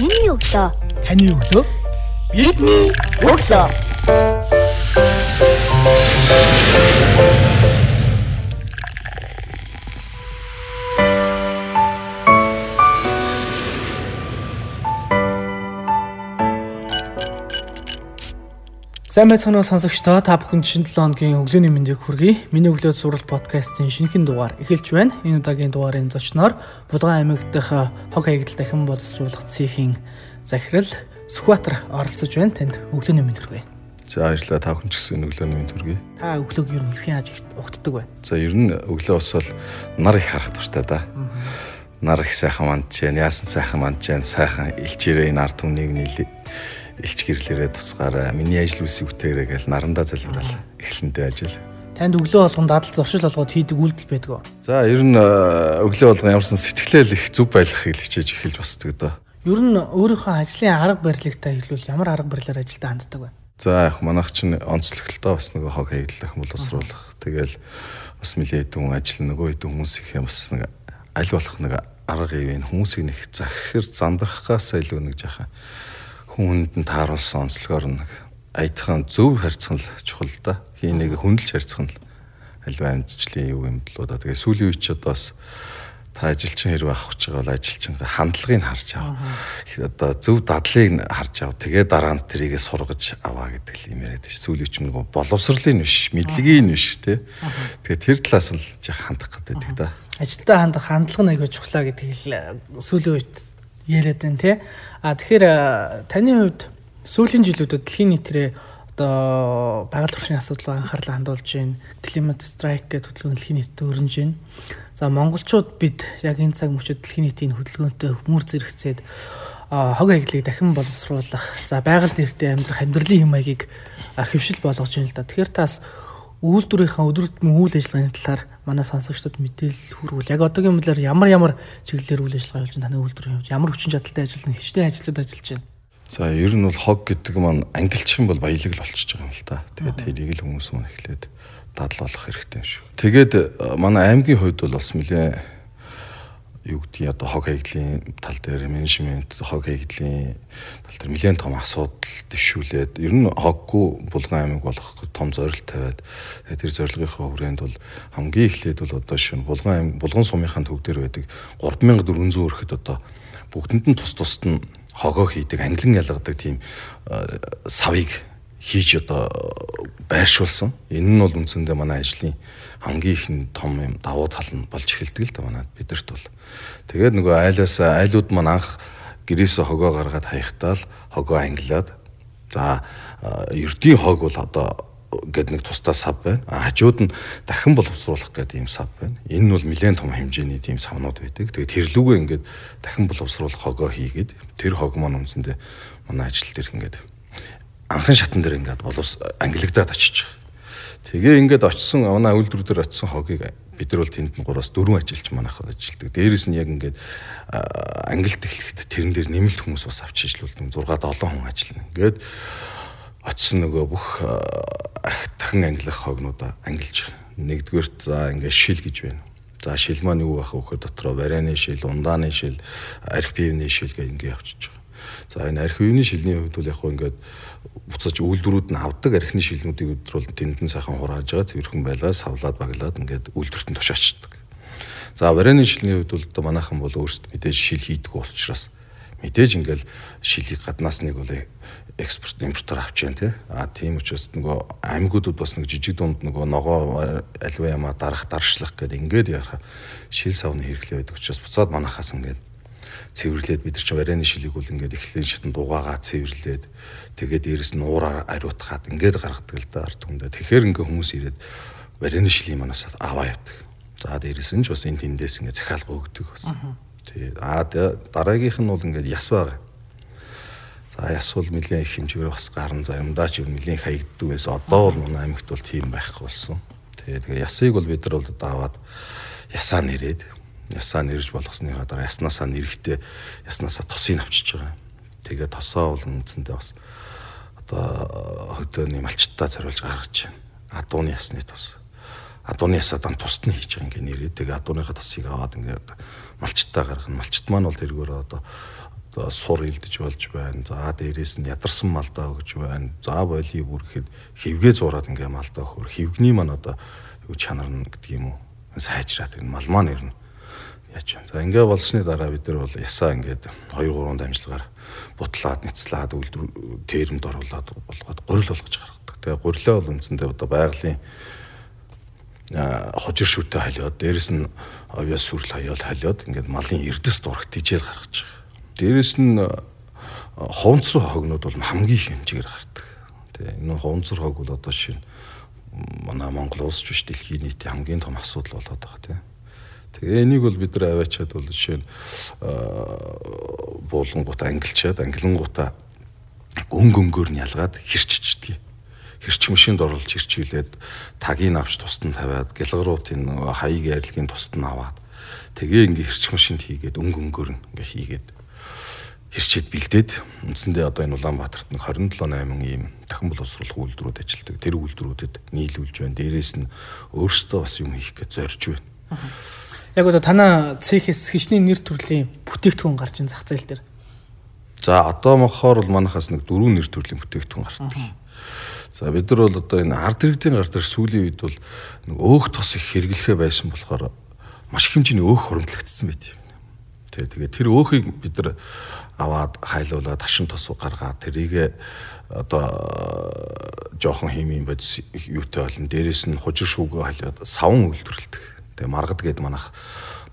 Миний өглөө. Таны өглөө. Бидний өглөө. Сайн байцгаана уу сонсогчдоо та бүхэнд шинэ 7 өдрийн өглөөний мэндийг хүргэе. Миний өглөө сурал подкастын шинэхэн дугаар эхэлж байна. Энэ удаагийн дугаарын зочноор Будгай аймаг дэх хог хаягдал дахин боловсруулах цэхийн захирал Сүхбаатар оролцож байна. Танд өглөөний мэнд хүргэе. За ажилла та бүхэн ч гэсэн өглөөний мэнд хүргэе. Та өглөөг юу хэрхэн яаж угтдаг вэ? За ер нь өглөө бас л нар их харах дуртай да. Нар их сайхан мандж байна. Яасан сайхан мандж байна. Сайхан илчээрээ нар түмнийг илч гэрлэрээ тусгаараа миний ажил үсийг үтээрээ гэж нарандаа залбирал эхлэнтэй ажил. Танд өглөө болгон дадал зуршил болгоод хийдэг үйлдэл байдаг уу? За ер нь өглөө болгон ямарсан сэтгэлээл их зүв байлгахыг хичээж эхэлж босдог доо. Ер нь өөрийнхөө ажлын арга барилыг та хэлвэл ямар арга барилаар ажилдаа ханддаг вэ? За яг манайх чинь онцлогтой бас нөгөө хог хаягдлах боловсруулах. Тэгэл бас нэлээд хүн ажил нөгөө хэд хүмүүс их юм бас нэг аль болох нэг арга ивэн хүмүүсийг нэг захир зандрахгаас илүү нэг хүн хүнд нь тааруулсан онцлогоор нэг аятхан зөв харьцах нь чухал да. Хин нэг хүндэлж харьцах нь альва амжилтлийн юу юм болоо да. Тэгээ сүүлийн үед ч одоо бас та ажилчин хэрэг авах гэж байгаа бол ажилчин хандлагыг харж аваа. Одоо зөв дадлыг харж аваа. Тэгээ дараа нь тэрийгэ сургаж аваа гэдэг л юм яриад ш. Сүүлийн үеч нэг боловсрлын биш, мэдлэгийн биш те. Тэгээ тэр талаас л жаа хандах гэдэг да. Ажилдаа хандах хандлага нэг чухлаа гэдэг л сүүлийн үед яриад байна тий. А тэгэхээр таны хувьд сүүлийн жилүүдэд дэлхийн нийтрээ одоо байгаль орчны асуудал анхаарлаа хандуулж байна. Климат страйк гэдэг хөдөлгөөн дэлхийн нийтэд өрнөж байна. За монголчууд бид яг энэ цаг мөчид дэлхийн нийтийн хөдөлгөөнтэй хүмүүр зэрэгцээд хог аяглыг дахин боловсруулах, за байгаль нэртэй амьдрах амьдралын хэм маягийг хэвшил болгож байна л да. Тэгэхээр тас үйлдвэрийнхаа өдөр тутмын үйл ажиллагааны талаар манай сонсогчдод мэдээлэл хүргүүл. Яг одоогийн мэдлэр ямар ямар чиглэлээр үйл ажиллагаа явуулж таны үйлдвэрийн хувьд ямар хүчин чадалтай ажиллана, хичнээн ажилтад ажиллаж байна. За ер нь бол хог гэдэг маань ангилчих юм бол баялаг л болчихж байгаа юм л та. Тэгээд тэрийг л хүмүүс мөн эхлээд дадал болох хэрэгтэй юм шүү. Тэгээд манай аймгийн хувьд бол бас нэлээ юу гэдгийг одоо хог хаягдлын тал дээр менежмент хог хаягдлын тал дээр нэлээд том асуудал дэвшүүлээд ер нь хоггүй булган аймаг болох том зорилт тавиад тэр зорилгынхаа хүрээнд бол хамгийн эхлээд бол одоо шин булган булган сумынхаа төв дээр байдаг 3400 өрхөд одоо бүгдэнд нь тус тусд нь хогоо хийдэг англин ялгадаг тийм савыг хийж одоо байршуулсан. Энэ нь бол үндсэндээ манай ажлын хамгийн их том юм давуу тал нь болж эхэлдэг л да манад бидэрт бол. Тэгээд нөгөө айлаас айлууд маань анх гэрээсээ хогоо гаргаад хаяхтаа л хогоо англиад за ердийн хог бол одоо гэд нэг тусдаа сав байна. Хажууд нь дахин боловсруулах гэдэг ийм сав байна. Энэ нь бол нэлээд том хэмжээний тийм савнууд байдаг. Тэгээд тэрлүүгээ ингээд дахин боловсруулах хогоо хийгээд тэр хог маань үндсэндээ манай ажил дээр ингээд анхан шатан дээр ингээд боловс ангилагдаад очиж. Тэгээ ингээд очисон манай үйлдвэр дээр очисон хогийг бид нар бол тэнд нь 3-аас 4 ажилч манайхад ажилтдаг. Дээрээс нь яг ингээд ангилт эхлэхэд тэрэн дээр нэмэлт хүмүүс бас авч ажиллуулдаг. 6-7 хүн ажиллана. Ингээд очисон нөгөө бүх дахин ангилах хогнуудаа ангилж нэгдүгээрт за ингээд шил гэж байна. За шил маань юу байх вэ гэхээр дотроо барианы шил, ундааны шил, арх пивны шил гэх ингээд явчихж байгаа. За энэ арх пивны шилний хувьд бол яг хөө ингээд буцаж үйлдвэрүүд нь авдаг архины шилнүүдийг өдрөл тэндэн сайхан хурааж байгаа цэвэрхэн байлаа савлаад баглаад ингээд үйлдвэрт нь тушаачдаг. За барианы шилний хувьд бол одоо манайхан бол өөрсдөө мэдээж шил хийдэг учраас мэдээж ингээл шилийг гаднаас нэг бол экспорт импортоор авч яан тий. А тийм учраас нөгөө аймагуудад бас нэг жижиг дунд нөгөө ногоо альва ямаа дарах даршлах гэдэг ингээд яхаа шил савны хэрэглээ байдаг учраас буцаад манахаас ингээд цэвэрлээд бид нар ч барайны шилийг бол ингээд эхлэн шатнд дугаагаа цэвэрлээд тэгээд дээрэс нь уураар ариутгаад ингээд гаргадаг л да ард түмдээ. Тэгэхээр ингээд хүмүүс ирээд барайны шилийн манаас аваа явдаг. За дээрэс нь ч бас энэ тэндээс ингээд захиалга өгдөг бас. Тий. А дараагийнх нь бол ингээд яс байгаа. За яс бол нэлээд их хэмжээгээр бас гарна заримдаа ч нэлээд хаягддаг байсан. Одоо бол манай аймагт бол тийм байхгүй болсон. Тэгээ ясыг бол бид нар бол даваад ясаа нэрээд ясаа нэрж болгосныхаа дараа яснаасаа нэрэхтэй яснаасаа тосыг авчиж байгаа. Тэгээ тосоо бол үндсэндээ бас одоо хөдөөний малчтаа зориулж гаргаж байна. Адууны ясны тос. Адууны ясаа дан тусд нь хийж байгаа ингээ нэрээ. Тэгээ адууныхаа тосыг аваад ингээ малчтаа гаргана. Малчт маань бол тэргээр одоо одоо сур илдэж болж байна. За дээрээс нь ядарсан малдаа өгж байна. За боли бүр гэхэд хевгээ зураад ингээ малдаа өгөхөр хевгний маань одоо юу чанар нь гэдэг юм уу сайжраад энэ мал маань ирнэ яач вэ. За ингээ болсны дараа бид нар бол ясаа ингээд 2 3 дамжлагаар бутлаад ницлаад үйлдвэр терэмд оруулаад болгоод горил болгож гаргадаг. Тэгээ гориляа бол үндсэндээ одоо байгалийн хожир шүтээ халиод дээрэс нь авьяас сүрэл хаяал халиод ингээд малын эрдэс дурах тижэл гаргаж байгаа. Дээрэс нь хувцруу хогнууд бол хамгийн хэмжээгээр гардаг. Тэгээ энэ хувцар хог бол одоо шинэ манай Монгол улс биш дэлхийн нийтийн хамгийн том асуудал болоод байгаа тийм. Тэгээ энийг бол бид нар аваачаад бол жишээ нь буулангууд ангилчаад ангилангуудаа өнгө өнгөөр нь ялгаад хэрччихдэг. Хэрч машинд оруулж хэрчүүлээд тагийн авч тусад нь тавиад гэлгаруудын хаяг ярилгийн тусад нь аваад тэгээ ингээ хэрч машинд хийгээд өнгө өнгөөр нь ингээ хийгээд хэрчээд бэлдээд үндсэндээ одоо энэ Улаанбаатарт нэг 27 8 ийм дахин боловсруулах үйлдвэрүүд ажилладаг. Тэр үйлдвэрүүдэд нийлүүлж байна. Дээрээс нь өөрсдөө бас юм хийх гэж зорж байна. Яг одоо танаа цехээс хичнээн нэр төрлийн бүтээгдэхүүн гарч ин зах зээл дээр. За одоо мохоор бол манахаас нэг дөрвөн нэр төрлийн бүтээгдэхүүн гардаг. За бид нар бол одоо энэ ард иргэдийн гар дээр сүүлийн үед бол нэг өөх тос их хэрэглэхэ байсан болохоор маш хэмжээний өөх хуримтлагдсан байт юм. Тэгээ тэгээ тэр өөхийг бид нар аваад хайлуулаад ташин тос гаргаад тэрийг одоо жоохон химийн бодис юутай болон дээрэс нь хужир шүүгөө халиад савн үйлдвэрлэдэг. Тэгээ маргад гээд манах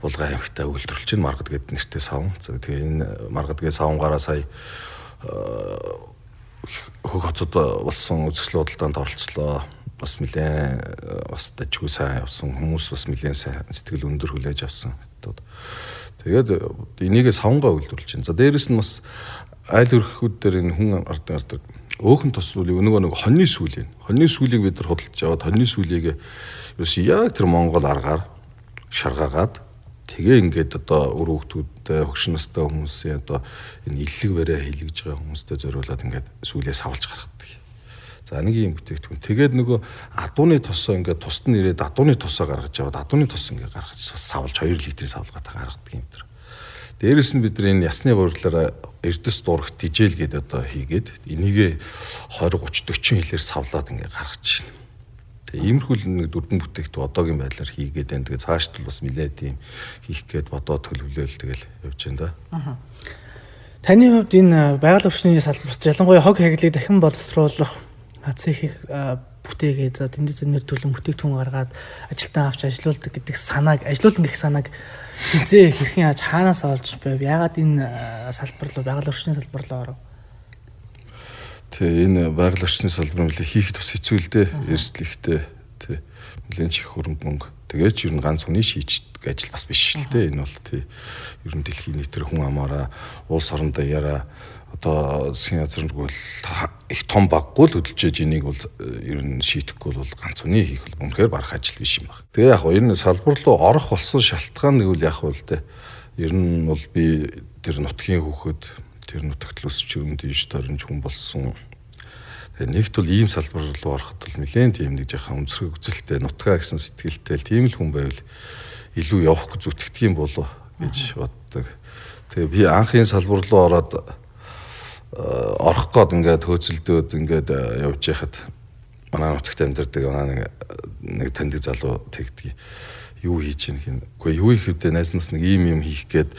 булган аймагтаа үйлдвэрлэж байна. Маргад гээд нэртэй савн. Тэгээ энэ маргад гээд савнгаараа сая хөг хотод болсон үзэсгэлэн худалдаанд оролцлоо. Бас нэлээд бас дажгүй сайн явсан хүмүүс бас нэлээд сайн сэтгэл өндөр хүлээж авсан. Тэгээд энийгээ савнгаа үйлдвэрлэж байна. За дээрэс нь бас айл өрхөхүүд дээр энэ хүн ард ард өөхөн тос сүлийг нөгөө нэг хоньны сүлийг хоньны сүлийг бид нар худалдаж аваад хоньны сүлийг ерөөс яг тэр Монгол аргаар шаргаагаад тэгээ ингээд одоо өр хөвгтүүдтэй хөгшин настай хүмүүсийн одоо энэ иллэг бариа хийлгэж байгаа хүмүүстэй зориулаад ингээд сүүлээ савлж гаргадаг. За нэг юм бүтээгдэхүүн. Тэгээд нөгөө адууны тосоо ингээд тусад нь ирээд адууны тосоо гаргаж аваад адууны тос ингээд гаргаж савлж 2 литрийн савлгаад гаргадаг юм тэр. Дээрэс нь бид нар энэ ясны гурилаараа эрдэс дурах тижэл гэдэг одоо хийгээд энийг 20 30 40 хэлээр савлаад ингээд гаргаж байна. Тэгээ иймэрхүү нэг дөрвөн бүтээгдэхүүн одоогийн байдлаар хийгээд байна. Тэгээ цаашд бол бас нилээд тийм хийх гээд бодоод төлөвлөөл тэгэл явж байна да. Таны хувьд энэ байгаль орчны салбарт ялангуяа хог хаглыг дахин боловсруулах цехийг бүтээгээд за тэнд зэнэр төлөв бүтээгдэхүүн гаргаад ажилтан авч ажилуулдаг гэдэг санааг ажилуулна гэх санааг хизээ хэрхэн яаж хаанаас олж байв? Яагаад энэ салбар руу байгаль орчны салбар руу оров? Тэгээ энэ байгаль орчны салбар мөлий хийхэд бас хэцүү л дээ. Эрсдлэхтэй тий. Нэлээд чих хөрөнгө мөнгө. Тэгээд ч ер нь ганц хүний шийддэг ажил бас биш л дээ. Энэ бол тий. Ер нь дэлхийн нийтээр хүн амаараа улс орон даяараа одоо засгийн газар бол их том баггүй л хөдөлж энийг бол ер нь шийдэхгүй бол ганц хүний хийх бол үнэхээр барах ажил биш юм байна. Тэгээ яг энэ салбар руу орох болсон шалтгаан үл яг бол тэ ер нь бол би тэр нутгийн хүүхэд тэр нутагт л өсч өрөнд иш тойрнж хүн болсон. Тэгээ нэгт бол ийм салбар руу ороход бол нэлээд тийм нэг жоохон өнцрөг үзэлтэй нутгаа гэсэн сэтгэлтэй л тийм л хүн байвал илүү явах гэж зүтгэдэг юм болов гэж боддог. Тэгээ би анхын салбар руу ороод орох гээд ингээд хөөцөлдөөд ингээд явж яхад манай нутагт амьдардаг манай нэг нэг таньдаг залуу тэгдэг юу хийж ийн хин. Үгүй юу их үдэ найз нас нэг ийм юм хийх гээд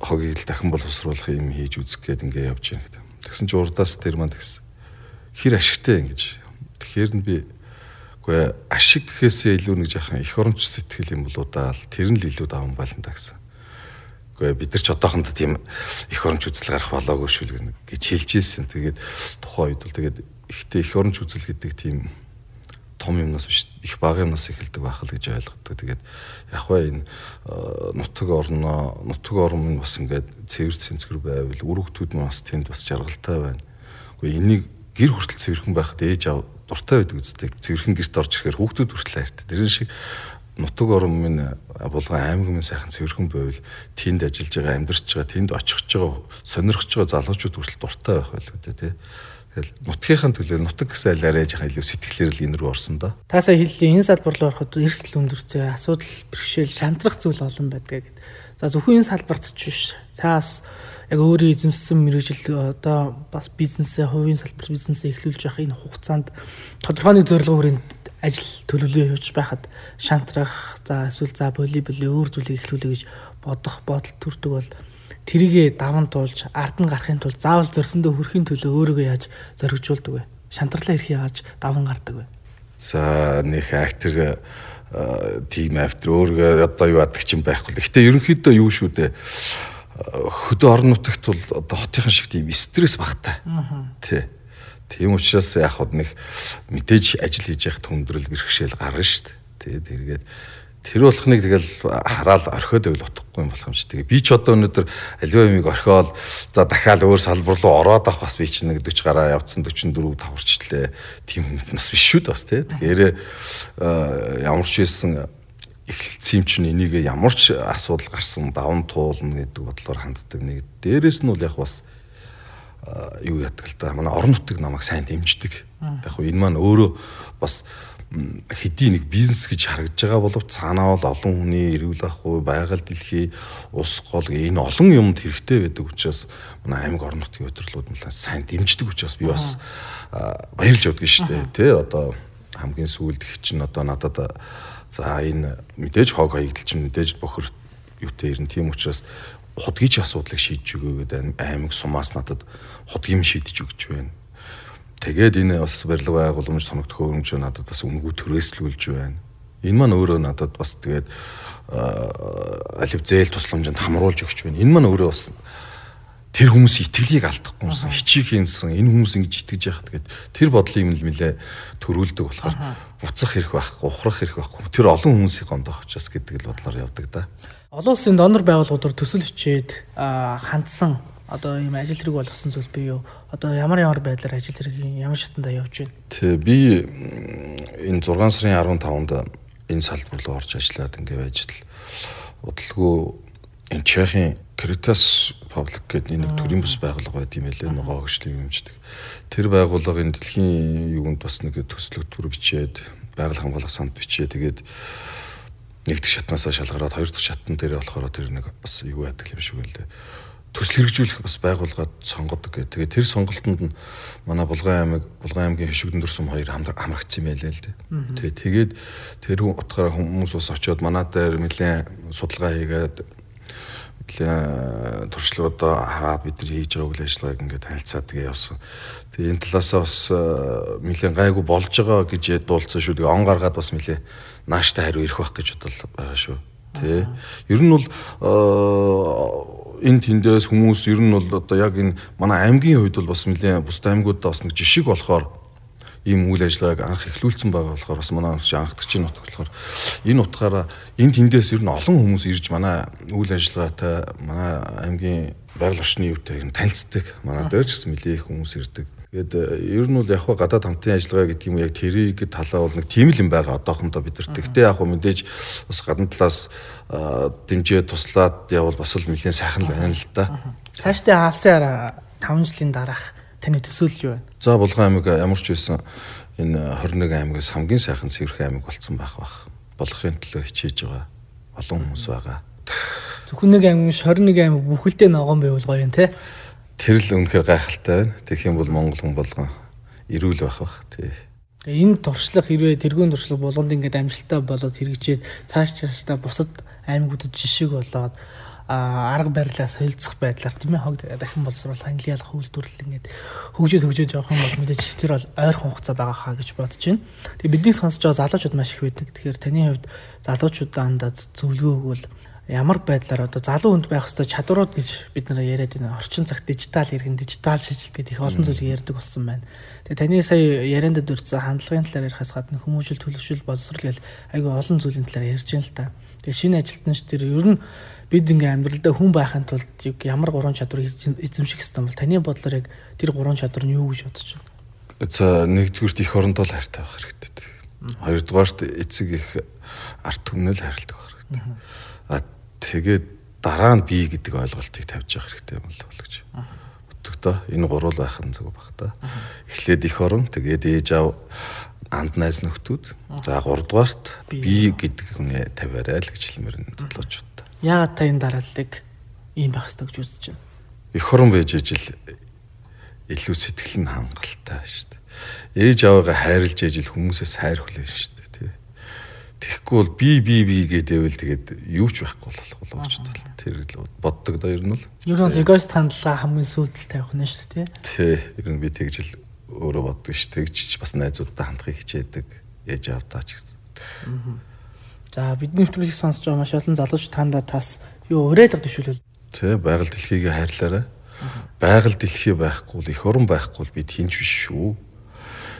хогийг л дахин боловсруулах юм хийж үзэх гээд ингээ явж ийн гэдэг. Тэгсэн чи урдаас тэр маань тэгсэн. Хэр ашигтай ингэж. Тэгэхээр нь би үгүй ашиг гэхээсээ илүү нэг жаахан эх оронч сэтгэл юм болоо даал тэр нь л илүү даван байлан та гэсэн. Үгүй бид нар ч одоохондоо тийм эх оронч үзэл гарах болоогүй шүү гэж хэлж ийсэн. Тэгээд тухайн үед бол тэгээд ихтэй эх оронч үзэл гэдэг тийм том юмнаас биш их бага юмнаас эхэлдэг байх л гэж ойлгодог. Тэгээд яг бай энэ э, нутаг орноо нутаг орн бас ингээд цэвэр цэнцгэр байвал үрэгтүүд нь бас тэнд бас жаргалтай байна. Гэхдээ энийг гэр хүртэл цэвэрхэн байхад ээж аав дуртай байдаг үстэй. Цэвэрхэн гэрт орж ирэхээр хүүхдүүд хүртэл хайртай. Тэрэн шиг нутаг орн минь булган аймаг минь сайхан цэвэрхэн байвал тэнд ажиллаж байгаа амьдарч байгаа тэнд очихж байгаа сонирхож байгаа залуучууд хүртэл дуртай байх байлгүй дээ тий. Тэгэл нутгийнхын төлөө нутаг гэсэн айлаараа яж илүү сэтгэлээр л энэ рүү орсон да. Таасаа хэллээ энэ салбар руу ороход эрсдэл өндөртэй асуудал бэрхшээл шантрах зүйл олон байдаг гэд. За зөвхөн энэ салбарт ч биш. Таас яг өөрөө эзэмссэн мэрэгжил одоо бас бизнесээ хувийн салбар бизнесээ эхлүүлж явах энэ хугацаанд тодорхой нэг зорилго хүрээнд ажил төлөвлөгөө явуулж байхад шантрах за эсвэл за волейболын өөр зүйлийг эхлүүлэх гэж бодох бодол төрдөг бол тэрийгэ даван туулж ард нь гарахын тулд заавал зорсондоо хүрэхин төлөө өөрийгөө яаж зоригжуулдаг вэ? Шантралаа ирэх яаж даван гардаг вэ? За нэг актер тим автор өөрөө одоо юу адаг чинь байхгүй л. Гэтэ ерөнхийдөө юу шүү дээ. Хөдөө орон нутагт бол одоо хотынхан шиг тийм стресс багтай. Тий. Тийм учраас яг хад нэг мэдээж ажил хийж явах хүндрэл бэрхшээл гарна шүү дээ. Тий. Тэргээд Тэр болохныг тэгэл хараал орхиод байвал утгагүй юм болох юм чи. Тэгээ би ч одоо өнөөдөр аливаа юмыг орхиол за дахиад өөр салбар руу ороод авах бас би чинь нэг 40 гараа явцсан 44 таварчлаа. Тийм нас биш шүү дээ бас тий. Тэгэхээр ямар ч эхэлсэн юм чинь энийг ямар ч асуудал гарсан даван туулна гэдэг бодлоор ханддаг нэг. Дээрээс нь бол яг бас юу яддаг л да. Манай орон нутаг намайг сайн дэмждэг. Яг энэ маань өөрөө бас хэдий нэг бизнес гэж харагдж байгаа боловч цаанаа бол олон хүний эрүүл ахгүй байгаль дэлхий ус гол энэ олон юмд хэрэгтэй байдаг учраас манай аймаг орон нутгийн өдөрлүүд нь сайн дэмждэг учраас би бас баярлж явдаг шүү дээ тий. Одоо хамгийн сүүлд их чинь одоо надад за энэ мэдээж хог хаягдл чинь мэдээж бохор юутэй ирнэ. Тийм учраас худгийн асуудлыг шийдэж өгөө гэдэг аймаг сумаас надад худгийн шийдэж өгч байна Тэгээд энэ бас барилга байгууламж соногдох хөрөмж надад бас үнгүй төрөөслүүлж байна. Энэ маань өөрөө надад бас тэгээд алив зээл тусламжинд хамруулж өгч байна. Энэ маань өөрөө бас тэр хүмүүсийн итгэлийг алдахгүй юмсан хичээх юмсан энэ хүмүүс ингэж итгэж яхад тэгээд тэр бодлыг юм л нэлээ төрүүлдэг болохоор буцах хэрэг байхгүй ухрах хэрэг байхгүй тэр олон хүмүүсийг гондох учраас гэдэг л бодлоор явдаг да. Олон улсын донор байгууллагууд төсөл хичээд хандсан одоо ийм ажил хэрэг болгосон зүйл бий юу? Одоо ямар ямар байдлаар ажил хэрэг ямар шатанда явж байна? Тэг би энэ 6 сарын 15-нд энэ салбар руу орж ажиллаад ингээд ажил удалгүй энэ Чехийн Caritas Public гэдэг нэг төрийн бас байгууллага байт юм элэ ногоо хөгжлийн юмждаг. Тэр байгууллага энэ дэлхийн юунд бас нэг төслөгтөр бичээд байгаль хамгаалах санд бичээ. Тэгээд нэг дэх шатнаас шалгараад хоёр дахь шатн дээр болохоор тэр нэг бас юу яадаг юм шиг үлээ төсөл хэрэгжүүлэх бас байгууллагад сонгодог гэх. Тэгээ тэр сонголтонд нь манай Булган аймаг, Булган аймгийн хишигдэн дурсам хоёр хамрагдсан юм байлаа л дээ. Тэгээ тэгээд тэр утгаараа хүмүүс бас очиод манай дээр нэлээд судалгаа хийгээд нэлээд туршлагуудаа хараад бид нар хийж байгаа үйл ажиллагааг ингээд танилцаад тэгээ явсан. Тэгээ энэ талаасаа бас нэлээд гайгүй болж байгаа гэж дуулцсан шүү. Тэгээ он гаргаад бас нэлээд нааштай хариу ирэх байх гэж бодол байгаа шүү. Тэ. Ер нь бол энэ тэндээс хүмүүс ер нь бол одоо яг энэ манай аймгийн хувьд бол бас нэлээд бусад аймагуудаа бас нэг жишг болохоор ийм үйл ажиллагааг анх эхлүүлсэн байгаа болохоор бас манай чи анхдагчийн нутаг болохоор энэ утгаараа энэ тэндээс ер нь олон хүмүүс ирж манай үйл ажиллагаатай манай аймгийн байгаль орчны юутай танилцдаг. Манай дээр ч гэсэн нэлээд их хүмүүс ирдэг. Тэгээд э, ер нь бол яг гадаад хамтын ажиллагаа гэдэг юм яг тэрийг талаа бол нэг тийм л юм байгаа одоохондоо бид нар. Тэгтээ яг мэдээж бас гадна талаас дэмжээ туслаад явал бас л нэлээд сайхан л байна л да. Цаашдаа хаалсан 5 жилийн дараах таны төсөөлөл юу вэ? За Булган аймаг ямар ч байсан энэ 21 аймагаас хамгийн сайхан цэвэрхэн аймаг болсон байх бах. Болохын төлөө хичээж байгаа олон хүмүүс байгаа. Зөвхөн нэг аймаг 21 аймаг бүхэлдээ ногоон байвал гоё юм те. Тэр л үнэхээр гайхалтай байна. Тэгэх юм бол Монгол хүн болгон эрүүл байх бах тий. Энэ туршлага хэрвээ тэргуун туршлага болгонд ингээд амжилттай болоод хэрэгжээд цааш цаашдаа бусад аймагуудад жишг болоод арга барилаас солилцох байдлаар тийм ээ хог дахин боловсруулах англи ялах үйлдвэрлэл ингээд хөгжөөд хөгжөөд явах юм бол мэдээж тэр бол ойрхон хугацаа байгаа хаа гэж бодож байна. Тэгээ бидний сонсож байгаа залуучууд маш их байдаг. Тэгэхээр таны хувьд залуучуудаа андаад зөвлөгөө өгвөл ямар байдлаар одоо залуу хүнд байх хэвээр чадварууд гэж бид нар яриад байна. Орчин цагт дижитал иргэн, дижитал шилжилт гэдэг их олон зүйл ярьдаг болсон байна. Тэгээ таны сая ярианд дурдсан хандлагын талаар ярихаас гадна хүмүүжил төлөвшөл боловсрол гэл айгүй олон зүйлийн талаар ярьж байна л та. Тэгээ шинэ ажилтнч тэр ер нь бид ингээм амьдралдаа хүн байхын тулд ямар гурван чадварыг эзэмших хэрэгтэй бол таны бодлоор яг тэр гурван чадвар нь юу гэж бодож байна? За нэгдүгürt их орондоо л хайртай байх хэрэгтэй. Хоёрдугаарт эцэг их арт түмнэл хайрладаг байх хэрэгтэй. Тэгээд дараа нь бий гэдэг ойлголтыг тавьж явах хэрэгтэй юм л гэж боддогтой. Энэ гурвал байх нь зөв баг та. Эхлээд их орон, тэгээд ээж аав анд найз нөхдүүд. За гуравдугаарт би гэдэг хүнээ тавиарай л гэж хэлмээр энэ залуучууд. Яагаад та энэ дарааллыг ийм байх ёстой гэж үзэж байна? эх орон байж ижил илүү сэтгэл нь хангалттай шүү дээ. Ээж аваагаа хайрлж ижил хүмүүсээс хайр хүлээн шүү. Тэгэхгүй бол би би би гэдээвэл тэгээд юу ч байхгүй болох боловч тал. Тэр л боддог доо ер нь бол. Ер нь эгоист хандлага хамгийн сүүлд тавих нь шүү дээ тий. Тий. Ер нь би тэгж л өөрөө боддог шүү. Тэгж бас найзуудтай хандахыг хичээдэг. Ээж авдаа ч гэсэн. За бидний нэвтрүүлгийг сонсож байгаа маш олон залууч танда тас юу уриалга төшөөлөл. Тэ байгаль дэлхийг хайрлаарай. Байгаль дэлхий байхгүй л эх орон байхгүй л бид хинч биш шүү.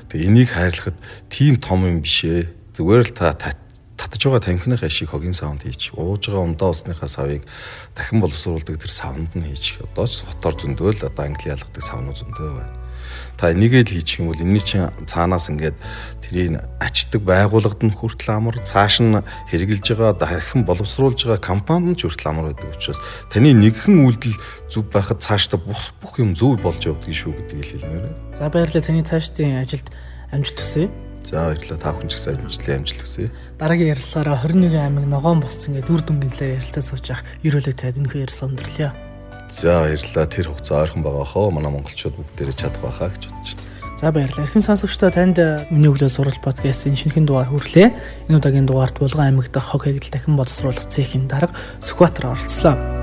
Тэгээ энийг хайрлахад тийм том юм биш ээ. Зүгээр л та татж байгаа танхиныхаа шиг хогийн саунд хийж ууж байгаа ундаа усныхаа савыг дахин боловсруулдаг тэр саунд нь хийж одоо ч хотоор зөндөөл одоо англи ялгадаг савнууд зөндөө байна та энийгээ л хийчих юм бол энэний чинь цаанаас ингээд тэрийг ачдаг байгууллагад нь хүртэл амар цааш нь хэрэгжилж байгаа дахин боловсруулж байгаа компанид ч хүртэл амар байдаг учраас таны нэгэн үйлдэл зүв байхад цаашдаа бүх бүх юм зөв болж явдаг шүү гэдгийг хэлмээр байна. За баярлалаа таны цаашдын ажилд амжилт хүсье. За баярлалаа та бүхэн ч гэсэн амжилтлын амжилт хүсье. Дараагийн ярилцлаараа 21 аймаг ногоон болцсон гэдэг үр дүнгийн талаар ярилцаж сууж явах ерөөлөг таад энэ хоёр сондөрлөө. За баярлалаа. Тэр хугацаа ойрхон байгаа хоо. Манай монголчууд бүгдээрээ чадах байхаа гэж бодож байна. За баярлалаа. Эрхэм сонсогчдоо танд миний өглөө сурал подкастын шинэхэн дугаар хүрлээ. Энэ удаагийн дугаарт Булган аймаг дахь хог хэгдэл дахин боловсруулах цехийн дарга Сүхбаатар оролцлоо.